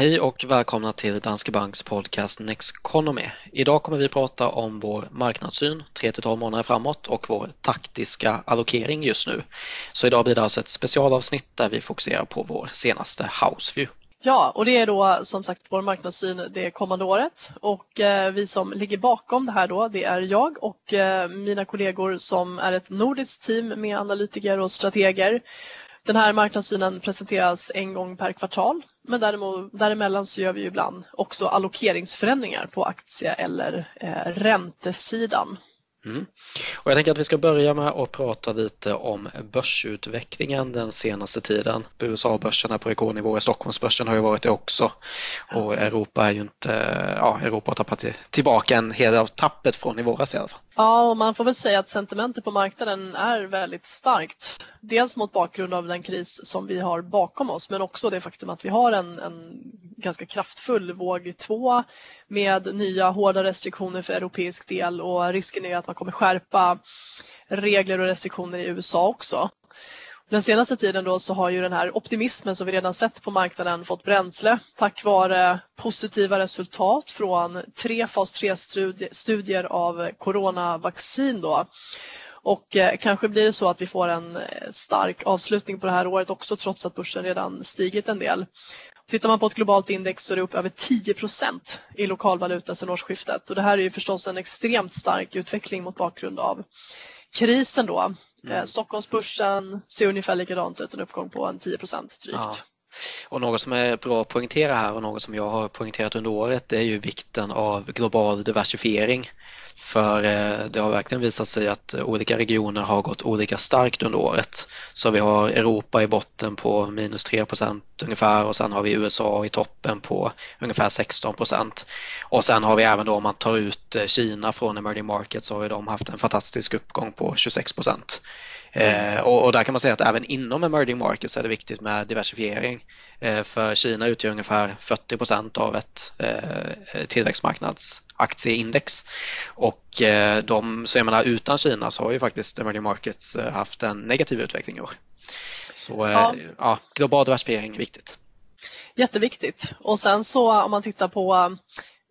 Hej och välkomna till Danske Banks podcast Nexconomy. Idag kommer vi prata om vår marknadssyn 3-12 månader framåt och vår taktiska allokering just nu. Så idag blir det alltså ett specialavsnitt där vi fokuserar på vår senaste house view. Ja, och det är då som sagt vår marknadssyn det kommande året och eh, vi som ligger bakom det här då det är jag och eh, mina kollegor som är ett nordiskt team med analytiker och strateger den här marknadssynen presenteras en gång per kvartal men däremot, däremellan så gör vi ibland också allokeringsförändringar på aktie eller eh, räntesidan. Mm. Och jag tänker att vi ska börja med att prata lite om börsutvecklingen den senaste tiden. USA-börsen är på rekordnivå, Stockholmsbörsen har ju varit det också och Europa är ju inte, ja Europa har tappat tillbaka en hel del av tappet från i våras i alla fall. Ja, och man får väl säga att sentimentet på marknaden är väldigt starkt. Dels mot bakgrund av den kris som vi har bakom oss men också det faktum att vi har en, en ganska kraftfull våg två med nya hårda restriktioner för europeisk del och risken är att man kommer skärpa regler och restriktioner i USA också. Den senaste tiden då så har ju den här optimismen som vi redan sett på marknaden fått bränsle tack vare positiva resultat från tre fas 3-studier av coronavaccin. Då. Och eh, kanske blir det så att vi får en eh, stark avslutning på det här året också trots att börsen redan stigit en del. Tittar man på ett globalt index så är det upp över 10 procent i lokalvaluta sedan årsskiftet och det här är ju förstås en extremt stark utveckling mot bakgrund av krisen då. Mm. Eh, Stockholmsbörsen ser ungefär likadant ut, en uppgång på en 10 procent drygt. Ja. Och något som är bra att poängtera här och något som jag har poängterat under året det är ju vikten av global diversifiering. För eh, det har verkligen visat sig att olika regioner har gått olika starkt under året. Så vi har Europa i botten på minus 3% ungefär och sen har vi USA i toppen på ungefär 16% Och sen har vi även då om man tar ut eh, Kina från emerging markets så har de haft en fantastisk uppgång på 26 Eh, och, och, där kan man säga att även inom emerging markets är det viktigt med diversifiering. Eh, för Kina utgör ungefär 40% av ett eh, tillväxtmarknadsaktieindex. Och eh, de, så jag menar, utan Kina så har ju faktiskt emerging markets eh, haft en negativ utveckling i år. Så eh, ja. ja, global diversifiering är viktigt. Jätteviktigt. Och sen så om man tittar på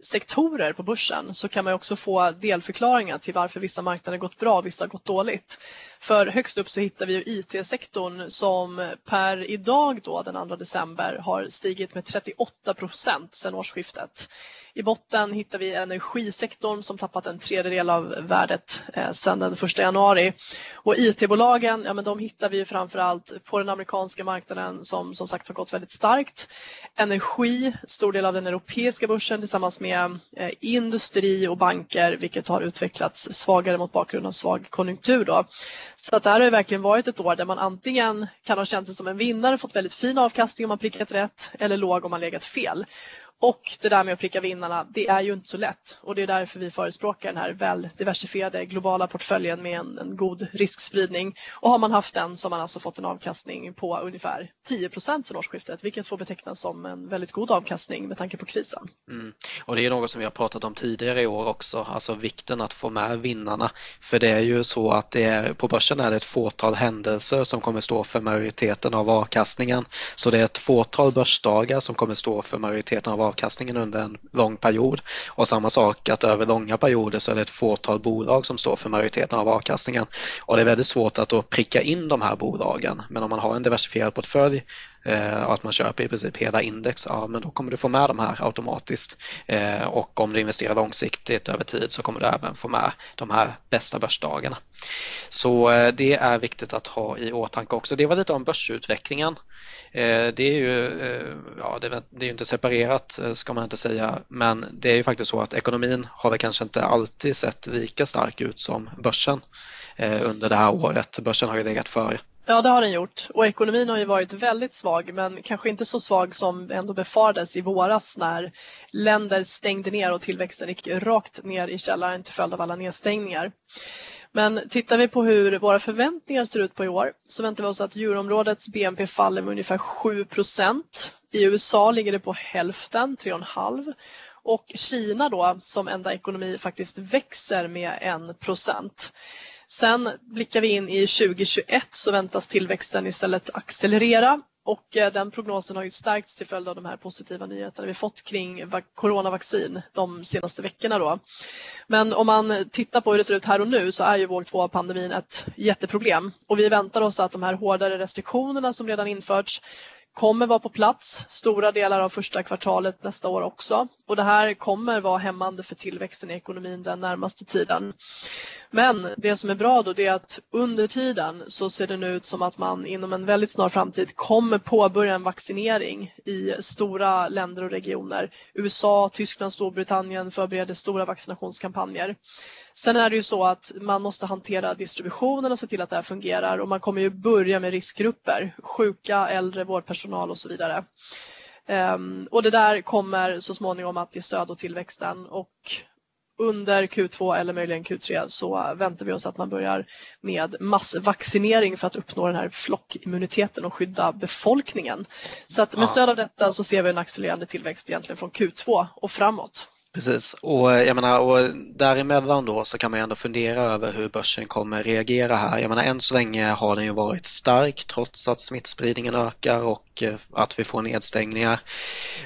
sektorer på börsen så kan man också få delförklaringar till varför vissa marknader gått bra och vissa gått dåligt. För högst upp så hittar vi IT-sektorn som per idag då den 2 december har stigit med 38 procent sedan årsskiftet. I botten hittar vi energisektorn som tappat en tredjedel av värdet eh, sedan den 1 januari. Och IT-bolagen, ja, men de hittar vi framförallt på den amerikanska marknaden som som sagt har gått väldigt starkt. Energi, stor del av den europeiska börsen tillsammans med eh, industri och banker vilket har utvecklats svagare mot bakgrund av svag konjunktur. Då. Så att det här har verkligen varit ett år där man antingen kan ha känt sig som en vinnare, fått väldigt fin avkastning om man prickat rätt eller låg om man legat fel. Och det där med att pricka vinnarna, det är ju inte så lätt och det är därför vi förespråkar den här väl diversifierade globala portföljen med en, en god riskspridning. Och har man haft den så har man alltså fått en avkastning på ungefär 10 procent sedan årsskiftet, vilket får betecknas som en väldigt god avkastning med tanke på krisen. Mm. Och det är något som vi har pratat om tidigare i år också, alltså vikten att få med vinnarna. För det är ju så att det är, på börsen är det ett fåtal händelser som kommer stå för majoriteten av avkastningen. Så det är ett fåtal börsdagar som kommer stå för majoriteten av avkastningen avkastningen under en lång period. Och samma sak att över långa perioder så är det ett fåtal bolag som står för majoriteten av avkastningen. Och det är väldigt svårt att då pricka in de här bolagen. Men om man har en diversifierad portfölj Eh, och att man köper i princip hela index, ja men då kommer du få med de här automatiskt. Eh, och om du investerar långsiktigt över tid så kommer du även få med de här bästa börsdagarna. Så eh, det är viktigt att ha i åtanke också. Det var lite om börsutvecklingen. Eh, det är ju eh, ja, det är inte separerat eh, ska man inte säga men det är ju faktiskt så att ekonomin har väl kanske inte alltid sett lika stark ut som börsen eh, under det här året. Börsen har ju legat före. Ja, det har den gjort och ekonomin har ju varit väldigt svag men kanske inte så svag som ändå befarades i våras när länder stängde ner och tillväxten gick rakt ner i källaren till följd av alla nedstängningar. Men tittar vi på hur våra förväntningar ser ut på i år så väntar vi oss att euroområdets BNP faller med ungefär 7% I USA ligger det på hälften, 3,5 och Kina då som enda ekonomi faktiskt växer med 1 procent. Sen blickar vi in i 2021 så väntas tillväxten istället accelerera och eh, den prognosen har ju stärkts till följd av de här positiva nyheterna vi fått kring coronavaccin de senaste veckorna. Då. Men om man tittar på hur det ser ut här och nu så är ju våg två av pandemin ett jätteproblem och vi väntar oss att de här hårdare restriktionerna som redan införts kommer vara på plats stora delar av första kvartalet nästa år också och det här kommer vara hämmande för tillväxten i ekonomin den närmaste tiden. Men det som är bra då är att under tiden så ser det nu ut som att man inom en väldigt snar framtid kommer påbörja en vaccinering i stora länder och regioner. USA, Tyskland, Storbritannien förbereder stora vaccinationskampanjer. Sen är det ju så att man måste hantera distributionen och se till att det här fungerar och man kommer ju börja med riskgrupper, sjuka, äldre, vårdpersonal och så vidare. Um, och det där kommer så småningom att ge stöd åt tillväxten och under Q2 eller möjligen Q3 så väntar vi oss att man börjar med massvaccinering för att uppnå den här flockimmuniteten och skydda befolkningen. Så att med stöd av detta så ser vi en accelererande tillväxt egentligen från Q2 och framåt. Precis, och eh, jag menar och däremellan då så kan man ändå fundera över hur börsen kommer reagera här. Jag menar än så länge har den ju varit stark trots att smittspridningen ökar och eh, att vi får nedstängningar.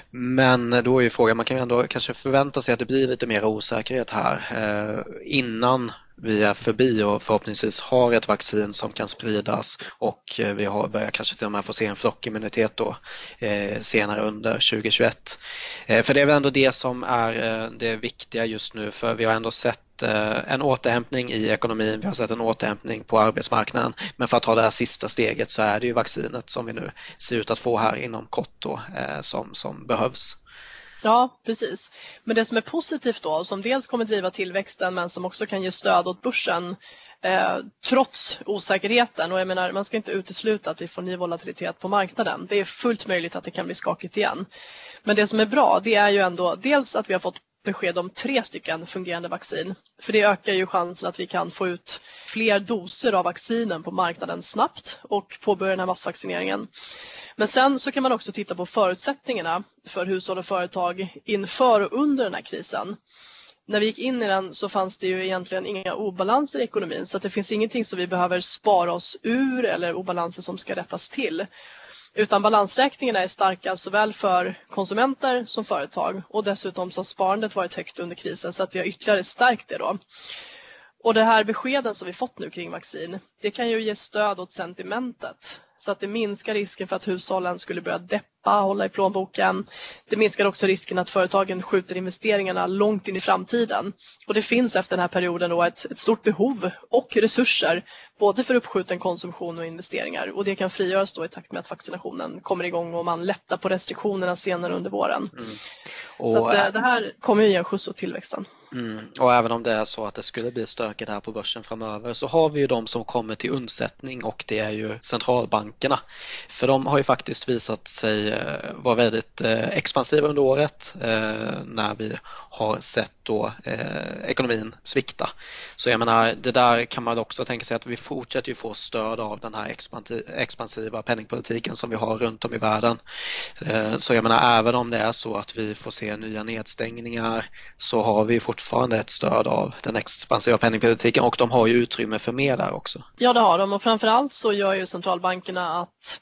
Men då är ju frågan, man kan ju ändå kanske förvänta sig att det blir lite mer osäkerhet här eh, innan vi är förbi och förhoppningsvis har ett vaccin som kan spridas och eh, vi har börjar kanske till och med få se en flockimmunitet då eh, senare under 2021. Eh, för det är väl ändå det som är eh, det viktiga just nu för vi har ändå sett eh, en återhämtning i ekonomin, vi har sett en återhämtning på arbetsmarknaden men för att ta det här sista steget så är det ju vaccinet som vi nu ser ut att få här inom kort då, eh, som, som behövs. Ja, precis. Men det som är positivt då, som dels kommer driva tillväxten men som också kan ge stöd åt börsen eh, trots osäkerheten och jag menar man ska inte utesluta att vi får ny volatilitet på marknaden. Det är fullt möjligt att det kan bli skakigt igen. Men det som är bra det är ju ändå dels att vi har fått besked om tre stycken fungerande vaccin. För det ökar ju chansen att vi kan få ut fler doser av vaccinen på marknaden snabbt och påbörja den här massvaccineringen. Men sen så kan man också titta på förutsättningarna för hushåll och företag inför och under den här krisen. När vi gick in i den så fanns det ju egentligen inga obalanser i ekonomin så att det finns ingenting som vi behöver spara oss ur eller obalanser som ska rättas till. Utan balansräkningarna är starka såväl för konsumenter som företag och dessutom så har sparandet varit högt under krisen så att vi har ytterligare stärkt det då. Och det här beskeden som vi fått nu kring vaccin, det kan ju ge stöd åt sentimentet så att det minskar risken för att hushållen skulle börja deppa, hålla i plånboken. Det minskar också risken att företagen skjuter investeringarna långt in i framtiden. Och det finns efter den här perioden då ett, ett stort behov och resurser både för uppskjuten konsumtion och investeringar och det kan frigöras då i takt med att vaccinationen kommer igång och man lättar på restriktionerna senare under våren. Mm. Och, så att, eh, det här kommer ju ge en skjuts åt tillväxten. Mm. Och även om det är så att det skulle bli stökigt här på börsen framöver så har vi ju de som kommer till undsättning och det är ju centralbankerna. För de har ju faktiskt visat sig eh, vara väldigt eh, expansiva under året eh, när vi har sett då ekonomin svikta. Så jag menar, det där kan man också tänka sig att vi fortsätter ju få stöd av den här expansiva penningpolitiken som vi har runt om i världen. Så jag menar, även om det är så att vi får se nya nedstängningar så har vi fortfarande ett stöd av den expansiva penningpolitiken och de har ju utrymme för mer där också. Ja, det har de och framförallt så gör ju centralbankerna att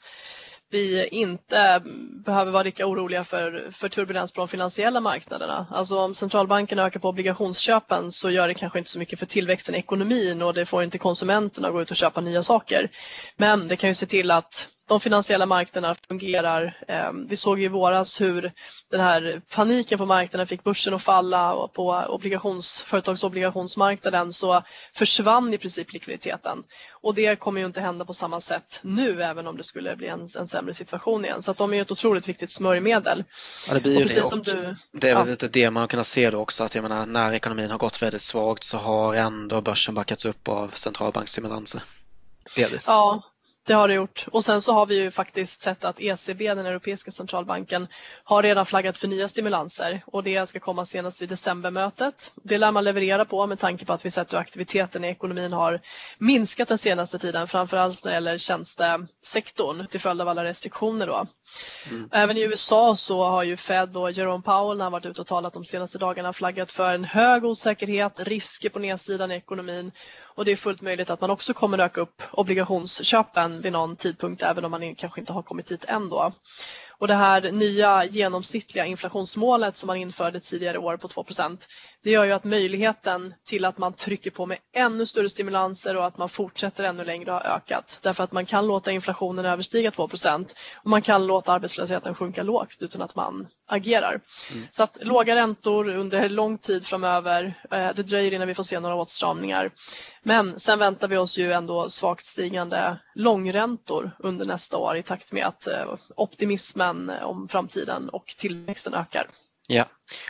vi inte behöver vara lika oroliga för, för turbulens på de finansiella marknaderna. Alltså om centralbankerna ökar på obligationsköpen så gör det kanske inte så mycket för tillväxten i ekonomin och det får inte konsumenterna att gå ut och köpa nya saker. Men det kan ju se till att de finansiella marknaderna fungerar. Ehm, vi såg i våras hur den här paniken på marknaden fick börsen att falla och på obligations, företagsobligationsmarknaden så försvann i princip likviditeten. Och det kommer ju inte hända på samma sätt nu även om det skulle bli en, en sämre situation igen. Så att de är ett otroligt viktigt smörjmedel. Ja, det blir ju det. Och du, det är väl lite det man har kunnat se då också att jag menar, när ekonomin har gått väldigt svagt så har ändå börsen backats upp av centralbanksstimulanser. Delvis. Ja, det har det gjort. Och sen så har vi ju faktiskt sett att ECB, den europeiska centralbanken, har redan flaggat för nya stimulanser och det ska komma senast vid decembermötet. Det lär man leverera på med tanke på att vi sett hur aktiviteten i ekonomin har minskat den senaste tiden, framförallt när det gäller tjänstesektorn till följd av alla restriktioner. Då. Mm. Även i USA så har ju Fed och Jerome Powell när han varit ute och talat de senaste dagarna flaggat för en hög osäkerhet, risker på nedsidan i ekonomin och det är fullt möjligt att man också kommer öka upp obligationsköpen vid någon tidpunkt även om man kanske inte har kommit dit än då. Och det här nya genomsnittliga inflationsmålet som man införde tidigare år på 2% det gör ju att möjligheten till att man trycker på med ännu större stimulanser och att man fortsätter ännu längre har ökat. Därför att man kan låta inflationen överstiga 2% och man kan låta arbetslösheten sjunka lågt utan att man agerar. Mm. Så att låga räntor under lång tid framöver, eh, det dröjer innan vi får se några åtstramningar. Men sen väntar vi oss ju ändå svagt stigande långräntor under nästa år i takt med att eh, optimismen om framtiden och tillväxten ökar. Ja,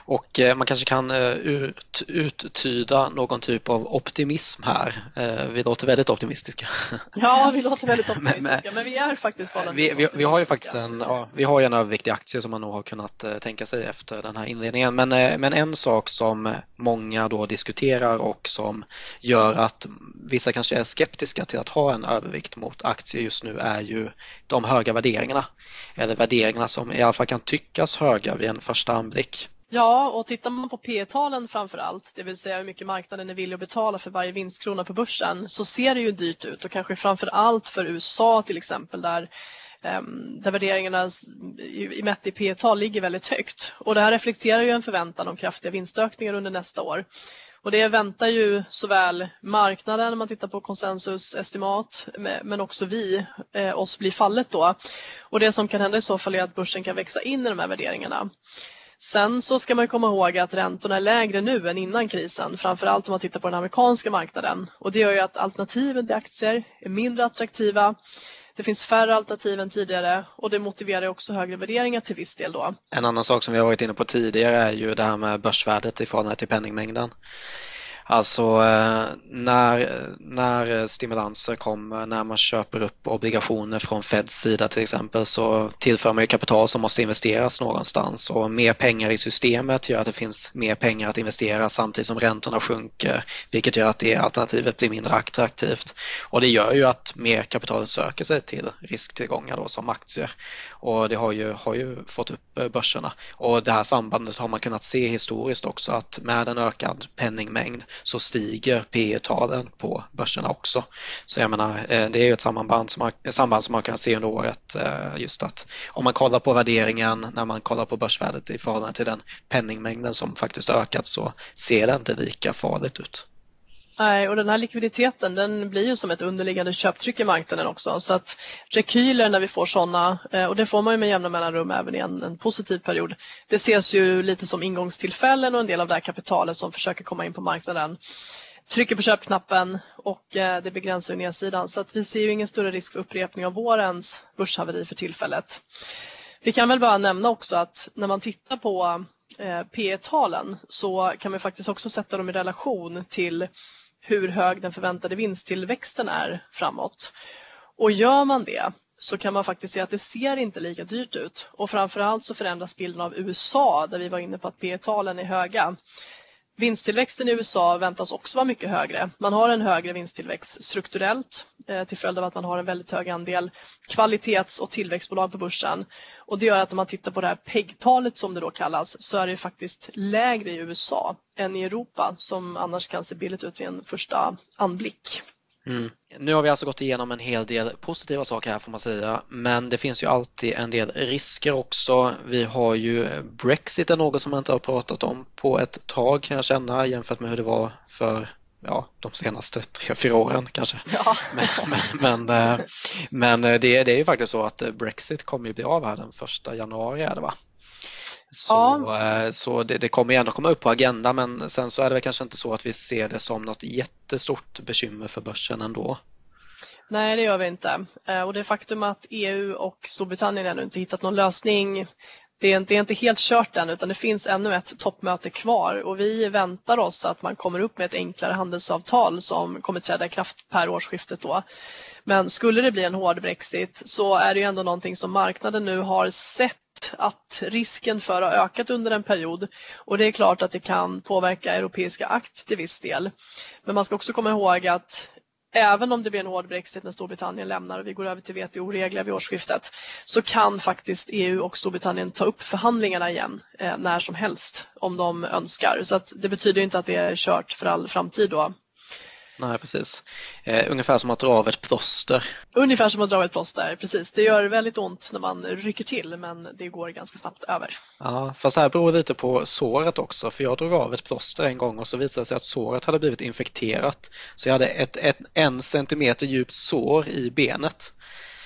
och eh, man kanske kan eh, ut, uttyda någon typ av optimism här. Eh, vi låter väldigt optimistiska. Ja, vi låter väldigt optimistiska, men, men vi är faktiskt vi, vi, vi har ju faktiskt en, ja, vi har en överviktig aktie som man nog har kunnat tänka sig efter den här inledningen. Men, men en sak som många då diskuterar och som gör att vissa kanske är skeptiska till att ha en övervikt mot aktier just nu är ju de höga värderingarna. Eller värderingarna som i alla fall kan tyckas höga vid en första anblick. Ja, och tittar man på P-talen framför allt, det vill säga hur mycket marknaden är villig att betala för varje vinstkrona på börsen, så ser det ju dyrt ut och kanske framför allt för USA till exempel där ehm, där värderingarna i mätt i P-tal ligger väldigt högt. Och det här reflekterar ju en förväntan om kraftiga vinstökningar under nästa år. Och det väntar ju såväl marknaden när man tittar på konsensusestimat men också vi, eh, oss blir fallet då. Och det som kan hända i så fall är att börsen kan växa in i de här värderingarna. Sen så ska man komma ihåg att räntorna är lägre nu än innan krisen, framförallt om man tittar på den amerikanska marknaden. Och det gör ju att alternativen till aktier är mindre attraktiva. Det finns färre alternativ än tidigare och det motiverar också högre värderingar till viss del. Då. En annan sak som vi har varit inne på tidigare är ju det här med börsvärdet i förhållande till penningmängden. Alltså eh, när, när stimulanser kommer, när man köper upp obligationer från Feds sida till exempel så tillför man ju kapital som måste investeras någonstans och mer pengar i systemet gör att det finns mer pengar att investera samtidigt som räntorna sjunker vilket gör att det alternativet blir mindre attraktivt. Och det gör ju att mer kapital söker sig till risktillgångar då, som aktier och det har ju, har ju fått upp eh, börserna. Och det här sambandet har man kunnat se historiskt också att med en ökad penningmängd så stiger P talen på börserna också. Så jag menar, eh, det är ju ett samband som man, samband som man kan se under året eh, just att om man kollar på värderingen när man kollar på börsvärdet i förhållande till den penningmängden som faktiskt ökat så ser det inte lika farligt ut. Nej, och den här likviditeten den blir ju som ett underliggande köptryck i marknaden också. Så att rekyler när vi får sådana, eh, och det får man ju med jämna mellanrum även i en, en, positiv period, det ses ju lite som ingångstillfällen och en del av det här kapitalet som försöker komma in på marknaden trycker på köpknappen och eh, det begränsar nedsidan. Så att vi ser ju ingen större risk för upprepning av vårens börshaveri för tillfället. Vi kan väl bara nämna också att när man tittar på eh, P talen så kan man faktiskt också sätta dem i relation till hur hög den förväntade vinsttillväxten är framåt. Och gör man det så kan man faktiskt se att det ser inte lika dyrt ut och framförallt så förändras bilden av USA där vi var inne på att P talen är höga. Vinsttillväxten i USA väntas också vara mycket högre. Man har en högre vinsttillväxt strukturellt eh, till följd av att man har en väldigt hög andel kvalitets och tillväxtbolag på börsen. Och det gör att om man tittar på det här PEG-talet som det då kallas så är det faktiskt lägre i USA än i Europa som annars kan se billigt ut vid en första anblick. Mm. Nu har vi alltså gått igenom en hel del positiva saker här får man säga men det finns ju alltid en del risker också. Vi har ju Brexit är något som man inte har pratat om på ett tag kan jag känna jämfört med hur det var för ja, de senaste tre, fyra åren kanske. Ja. Men, men, men, eh, men det, det, är ju faktiskt så att Brexit kommer ju bli av här den första januari är det va? Så, ja. Eh, så det, det kommer gärna komma upp på agendan men sen så är det väl kanske inte så att vi ser det som något jättestort bekymmer för börsen ändå. Nej, det gör vi inte. Eh, och det faktum att EU och Storbritannien ännu inte hittat någon lösning det är, inte, det är inte helt kört än utan det finns ännu ett toppmöte kvar och vi väntar oss att man kommer upp med ett enklare handelsavtal som kommer träda i kraft per årsskiftet då. Men skulle det bli en hård Brexit så är det ju ändå någonting som marknaden nu har sett att risken för har ökat under en period och det är klart att det kan påverka europeiska akt till viss del. Men man ska också komma ihåg att även om det blir en hård Brexit när Storbritannien lämnar och vi går över till WTO-regler vid årsskiftet så kan faktiskt EU och Storbritannien ta upp förhandlingarna igen eh, när som helst om de önskar. Så att det betyder inte att det är kört för all framtid då. Nej, precis. Eh, ungefär som att dra av ett plåster. Ungefär som att dra av ett plåster, precis. Det gör väldigt ont när man rycker till men det går ganska snabbt över. Ja, fast det här beror lite på såret också för jag drog av ett plåster en gång och så visade det sig att såret hade blivit infekterat. Så jag hade ett, ett en centimeter djupt sår i benet.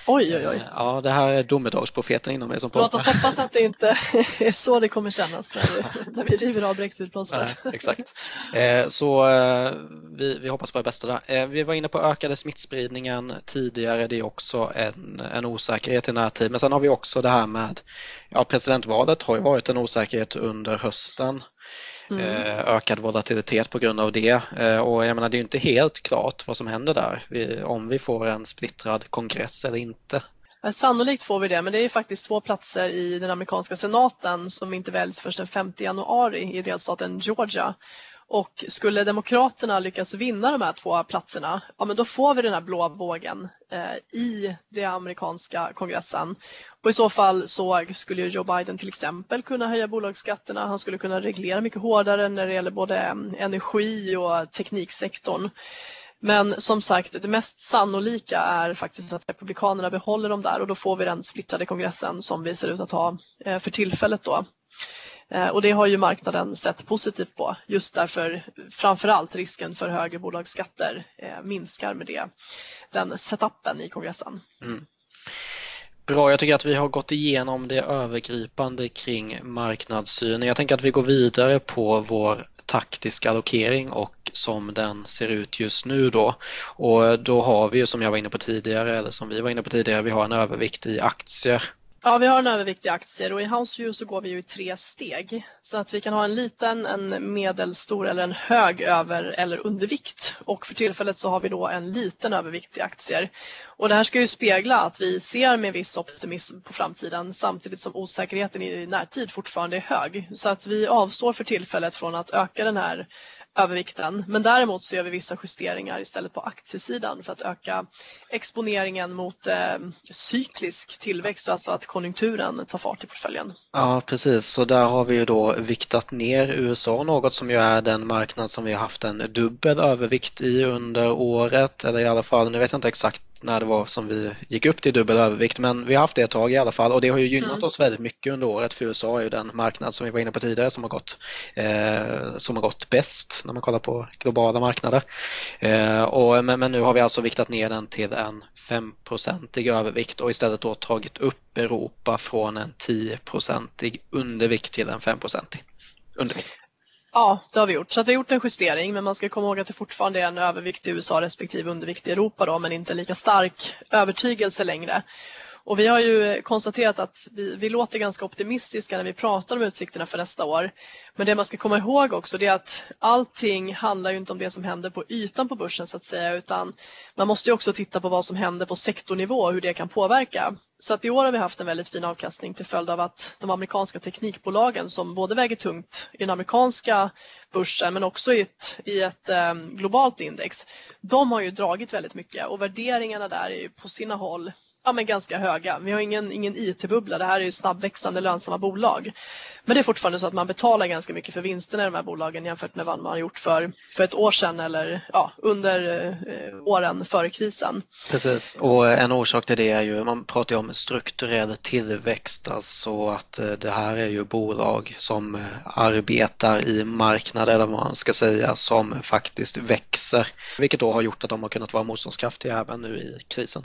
Oj, oj, oj. Ja, det här är domedagsprofeten inom mig som pratar. Låt oss hoppas att det inte är så det kommer kännas när vi, när vi river av brexitplåstret. Exakt. Eh, så eh, vi, vi hoppas på det bästa där. Eh, vi var inne på ökade smittspridningen tidigare. Det är också en, en osäkerhet i närtid. Men sen har vi också det här med ja, presidentvalet har ju varit en osäkerhet under hösten. Mm. Eh, ökad volatilitet på grund av det. Eh, och jag menar, det är inte helt klart vad som händer där, om vi får en splittrad kongress eller inte. Sannolikt får vi det, men det är faktiskt två platser i den amerikanska senaten som inte väljs först den 5 januari i delstaten Georgia. Och skulle Demokraterna lyckas vinna de här två platserna, ja men då får vi den här blå vågen eh, i den amerikanska kongressen. Och i så fall så skulle Joe Biden till exempel kunna höja bolagsskatterna. Han skulle kunna reglera mycket hårdare när det gäller både mm, energi och tekniksektorn. Men som sagt, det mest sannolika är faktiskt att Republikanerna behåller dem där och då får vi den splittrade kongressen som vi ser ut att ha eh, för tillfället då. Eh, och det har ju marknaden sett positivt på just därför framförallt risken för högre bolagsskatter eh, minskar med det, den setupen i kongressen. Mm. Bra, jag tycker att vi har gått igenom det övergripande kring marknadssyn. Jag tänker att vi går vidare på vår taktiska allokering och som den ser ut just nu då. Och då har vi ju som jag var inne på tidigare, eller som vi var inne på tidigare, vi har en övervikt i aktier Ja, vi har en övervikt i aktier och i Houseview så går vi ju i tre steg. Så att vi kan ha en liten, en medelstor eller en hög över eller undervikt. Och för tillfället så har vi då en liten övervikt i aktier. Och det här ska ju spegla att vi ser med viss optimism på framtiden samtidigt som osäkerheten i närtid fortfarande är hög. Så att vi avstår för tillfället från att öka den här övervikten. Men däremot så gör vi vissa justeringar istället på aktiesidan för att öka exponeringen mot eh, cyklisk tillväxt, alltså att konjunkturen tar fart i portföljen. Ja, precis. Så där har vi ju då viktat ner USA något som ju är den marknad som vi har haft en dubbel övervikt i under året, eller i alla fall, nu vet jag inte exakt när det var som vi gick upp till dubbel övervikt men vi har haft det ett tag i alla fall och det har ju gynnat mm. oss väldigt mycket under året för USA är ju den marknad som vi var inne på tidigare som har gått, eh, som har gått bäst när man kollar på globala marknader. Eh, och, men, men, nu har vi alltså viktat ner den till en 5-procentig övervikt och istället då tagit upp Europa från en 10-procentig undervikt till en 5-procentig undervikt. Ja, det har vi gjort. Så att vi har gjort en justering men man ska komma ihåg att det fortfarande är en övervikt i USA respektive undervikt i Europa då, men inte lika stark övertygelse längre. Och vi har ju konstaterat att vi, vi, låter ganska optimistiska när vi pratar om utsikterna för nästa år. Men det man ska komma ihåg också är att allting handlar ju inte om det som händer på ytan på börsen så att säga utan man måste ju också titta på vad som händer på sektornivå och hur det kan påverka. Så att i år har vi haft en väldigt fin avkastning till följd av att de amerikanska teknikbolagen som både väger tungt i den amerikanska börsen men också i ett, i ett ehm, globalt index, de har ju dragit väldigt mycket och värderingarna där är ju på sina håll ja, men ganska höga. Vi har ingen, ingen IT-bubbla, det här är ju snabbväxande lönsamma bolag. Men det är fortfarande så att man betalar ganska mycket för vinsterna i de här bolagen jämfört med vad man har gjort för, för ett år sedan eller ja, under eh, åren före krisen. Precis, och eh, en orsak till det är ju, man pratar ju om strukturell tillväxt, alltså att eh, det här är ju bolag som eh, arbetar i marknader, eller vad man ska säga, som faktiskt växer, vilket då har gjort att de har kunnat vara motståndskraftiga även nu i krisen.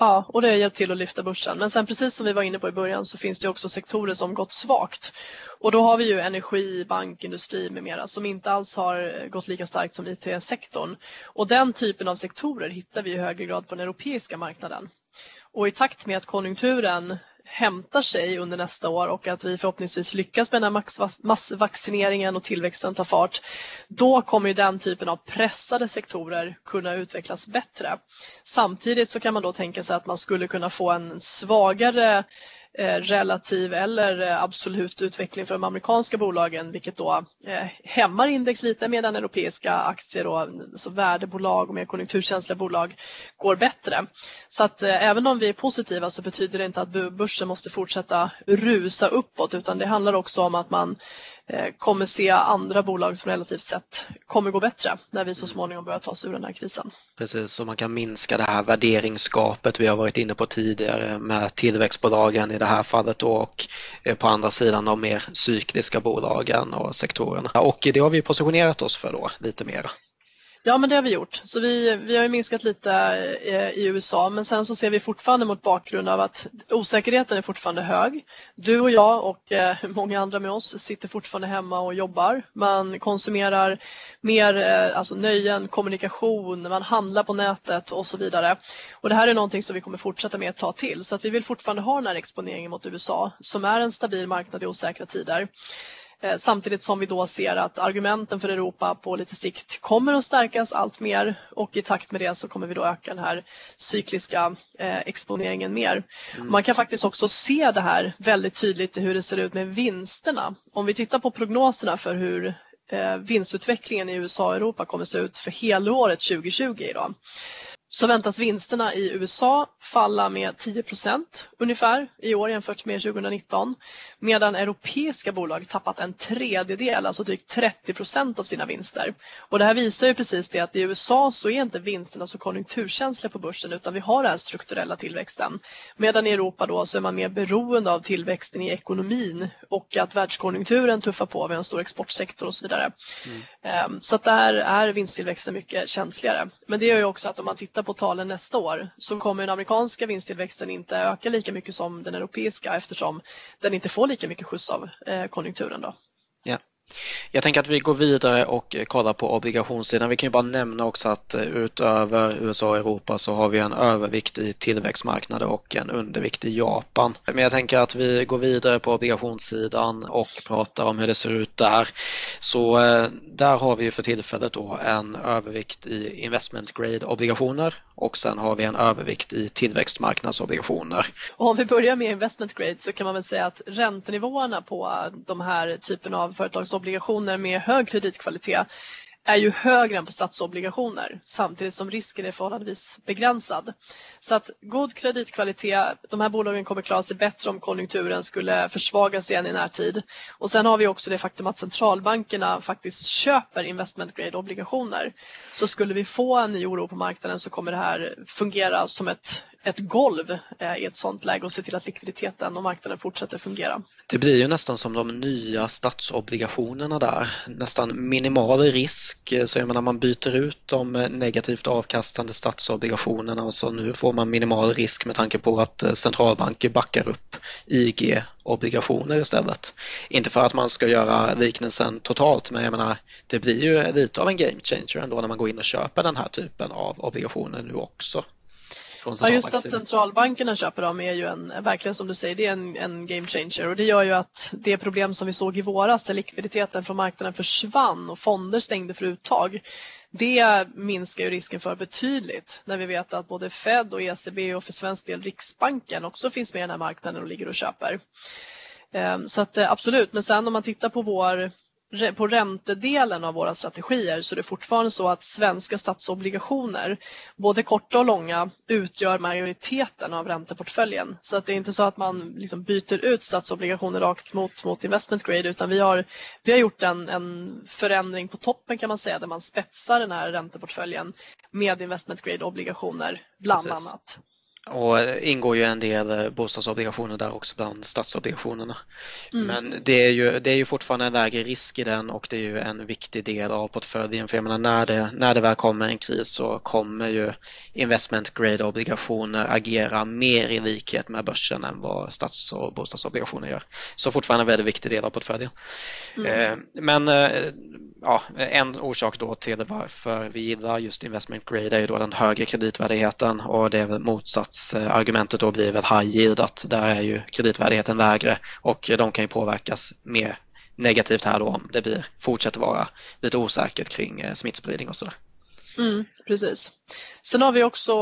Ja, och det har hjälpt till att lyfta börsen. Men sen precis som vi var inne på i början så finns det också sektorer som gått svagt. Och då har vi ju energi, bank, industri med mera som inte alls har gått lika starkt som IT-sektorn. Och den typen av sektorer hittar vi i högre grad på den europeiska marknaden. Och i takt med att konjunkturen hämtar sig under nästa år och att vi förhoppningsvis lyckas med den här massvaccineringen och tillväxten tar fart, då kommer den typen av pressade sektorer kunna utvecklas bättre. Samtidigt så kan man då tänka sig att man skulle kunna få en svagare Eh, relativ eller eh, absolut utveckling för de amerikanska bolagen vilket då eh, hämmar index lite medan europeiska aktier och mm, så värdebolag och mer konjunkturkänsliga bolag går bättre. Så att även om vi är positiva så betyder det inte att börsen måste fortsätta rusa uppåt utan det handlar också om att man kommer se andra bolag som relativt sett kommer gå bättre när vi så småningom börjar ta oss ur den här krisen. Precis, så man kan minska det här värderingsgapet vi har varit inne på tidigare med tillväxtbolagen i det här fallet och eh, på andra sidan de mer cykliska bolagen och sektorerna. Och det har vi positionerat oss för då lite mer. Ja, men det har vi gjort. Så vi, vi har minskat lite eh, i USA, men sen så ser vi fortfarande mot bakgrund av att osäkerheten är fortfarande hög. Du och jag och eh, många andra med oss sitter fortfarande hemma och jobbar. Man konsumerar mer eh, alltså nöjen, kommunikation, man handlar på nätet och så vidare. Och det här är någonting som vi kommer fortsätta med ett tag till, så att vi vill fortfarande ha den här exponeringen mot USA som är en stabil marknad i osäkra tider. Eh, samtidigt som vi då ser att argumenten för Europa på lite sikt kommer att stärkas allt mer och i takt med det så kommer vi då öka den här cykliska eh, exponeringen mer. Mm. Man kan faktiskt också se det här väldigt tydligt i hur det ser ut med vinsterna. Om vi tittar på prognoserna för hur eh, vinstutvecklingen i USA och Europa kommer att se ut för helåret 2020 idag så väntas vinsterna i USA falla med 10% ungefär i år jämfört med 2019 medan europeiska bolag tappat en tredjedel, alltså drygt 30% av sina vinster. Och det här visar ju precis det att i USA så är inte vinsterna så konjunkturkänsliga på börsen utan vi har den här strukturella tillväxten. Medan i Europa då så är man mer beroende av tillväxten i ekonomin och att världskonjunkturen tuffar på, vi har en stor exportsektor och så vidare. Mm. Ehm, så att där är vinsttillväxten mycket känsligare. Men det gör ju också att om man tittar på talen nästa år så kommer den amerikanska vinsttillväxten inte öka lika mycket som den europeiska eftersom den inte får lika mycket skjuts av eh, konjunkturen. Då. Jag tänker att vi går vidare och kollar på obligationssidan. Vi kan ju bara nämna också att utöver USA och Europa så har vi en övervikt i tillväxtmarknader och en undervikt i Japan. Men jag tänker att vi går vidare på obligationssidan och pratar om hur det ser ut där. Så eh, där har vi för tillfället då en övervikt i investment grade obligationer och sen har vi en övervikt i tillväxtmarknadsobligationer. Och om vi börjar med investment grade så kan man väl säga att räntenivåerna på de här typen av företagsobligationer obligationer med hög kreditkvalitet är ju högre än på statsobligationer samtidigt som risken är förhållandevis begränsad. Så att god kreditkvalitet, de här bolagen kommer klara sig bättre om konjunkturen skulle försvagas igen i närtid. Och sen har vi också det faktum att centralbankerna faktiskt köper investment grade obligationer. Så skulle vi få en ny oro på marknaden så kommer det här fungera som ett ett golv eh, i ett sådant läge och se till att likviditeten och marknaden fortsätter fungera. Det blir ju nästan som de nya statsobligationerna där, nästan minimal risk. Eh, så jag menar man byter ut de eh, negativt avkastande statsobligationerna och så nu får man minimal risk med tanke på att eh, centralbanker backar upp IG-obligationer istället. Inte för att man ska göra liknelsen totalt men jag menar det blir ju lite av en game changer ändå när man går in och köper den här typen av obligationer nu också. Ja, just att centralbankerna köper dem är ju en, verkligen som du säger, det är en, en game changer. Och det gör ju att det problem som vi såg i våras där likviditeten från marknaden försvann och fonder stängde för uttag, det minskar ju risken för betydligt. När vi vet att både Fed och ECB och för svensk del Riksbanken också finns med i den här marknaden och ligger och köper. Ehm, så att eh, absolut, men sen om man tittar på vår på räntedelen av våra strategier så är det fortfarande så att svenska statsobligationer, både korta och långa, utgör majoriteten av ränteportföljen. Så att det är inte så att man liksom byter ut statsobligationer rakt mot, mot investment grade utan vi har, vi har gjort en, en förändring på toppen kan man säga där man spetsar den här ränteportföljen med investment grade obligationer bland Precis. annat. Och ingår ju en del eh, bostadsobligationer där också bland statsobligationerna. Mm. Men det är, ju, det är ju fortfarande en lägre risk i den och det är ju en viktig del av portföljen. För jag menar när det, när det väl kommer en kris så kommer ju investment grade obligationer agera mer i likhet med börsen än vad stats och bostadsobligationer gör. Så fortfarande en väldigt viktig del av portföljen. Mm. Eh, men eh, ja, en orsak då till varför vi gillar just investment grade är ju då den högre kreditvärdigheten och det är Argumentet då blir väl high yield att där är ju kreditvärdigheten lägre och de kan ju påverkas mer negativt här då om det blir, fortsätter vara lite osäkert kring eh, smittspridning och sådär. Mm, precis. Sen har vi också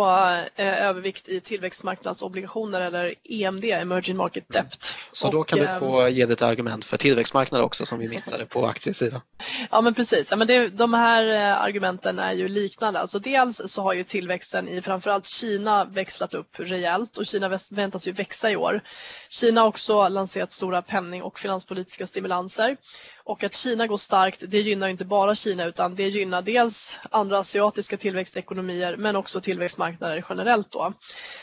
eh, övervikt i tillväxtmarknadsobligationer eller EMD, Emerging Market Debt. Så och, då kan du eh, få ge ett argument för tillväxtmarknad också som vi missade på aktiesidan. Ja men precis, ja, men det, de här eh, argumenten är ju liknande. Alltså dels så har ju tillväxten i framförallt Kina växlat upp rejält och Kina väntas ju växa i år. Kina har också lanserat stora penning och finanspolitiska stimulanser och att Kina går starkt det gynnar inte bara Kina utan det gynnar dels andra asiatiska tillväxtekonomier men också tillväxtmarknader generellt. Då.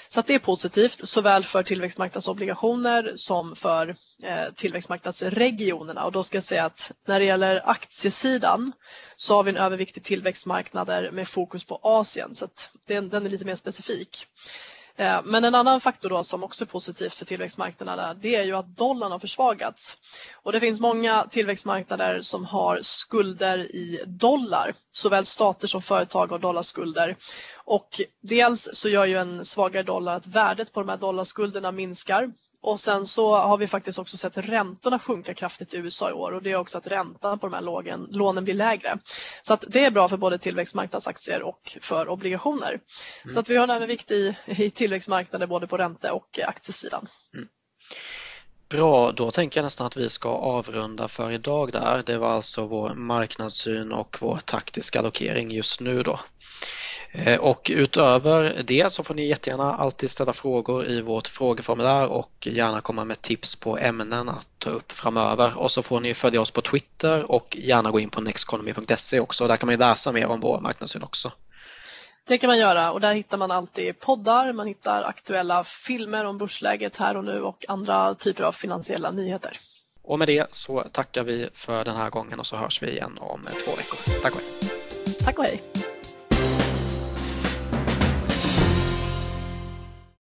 Så att det är positivt såväl för tillväxtmarknadsobligationer som för eh, tillväxtmarknadsregionerna och då ska jag säga att när det gäller aktiesidan så har vi en övervikt i tillväxtmarknader med fokus på Asien så att den, den är lite mer specifik. Eh, men en annan faktor då som också är positivt för tillväxtmarknaderna det är ju att dollarn har försvagats. Och det finns många tillväxtmarknader som har skulder i dollar. Såväl stater som företag har dollarskulder. Och dels så gör ju en svagare dollar att värdet på de här dollarskulderna minskar och sen så har vi faktiskt också sett räntorna sjunka kraftigt i USA i år och det är också att räntan på de här lågen, lånen blir lägre. Så att det är bra för både tillväxtmarknadsaktier och för obligationer. Mm. Så att vi har en övervikt i, i tillväxtmarknader både på ränte och aktiesidan. Mm. Bra, då tänker jag nästan att vi ska avrunda för idag där. Det var alltså vår marknadssyn och vår taktiska allokering just nu då. Eh, och utöver det så får ni jättegärna alltid ställa frågor i vårt frågeformulär och gärna komma med tips på ämnen att ta upp framöver. Och så får ni följa oss på Twitter och gärna gå in på nexteconomy.se också. Där kan man läsa mer om vår marknadssyn också. Det kan man göra och där hittar man alltid poddar, man hittar aktuella filmer om börsläget här och nu och andra typer av finansiella nyheter. Och med det så tackar vi för den här gången och så hörs vi igen om två veckor. Tack och hej! Tack och hej!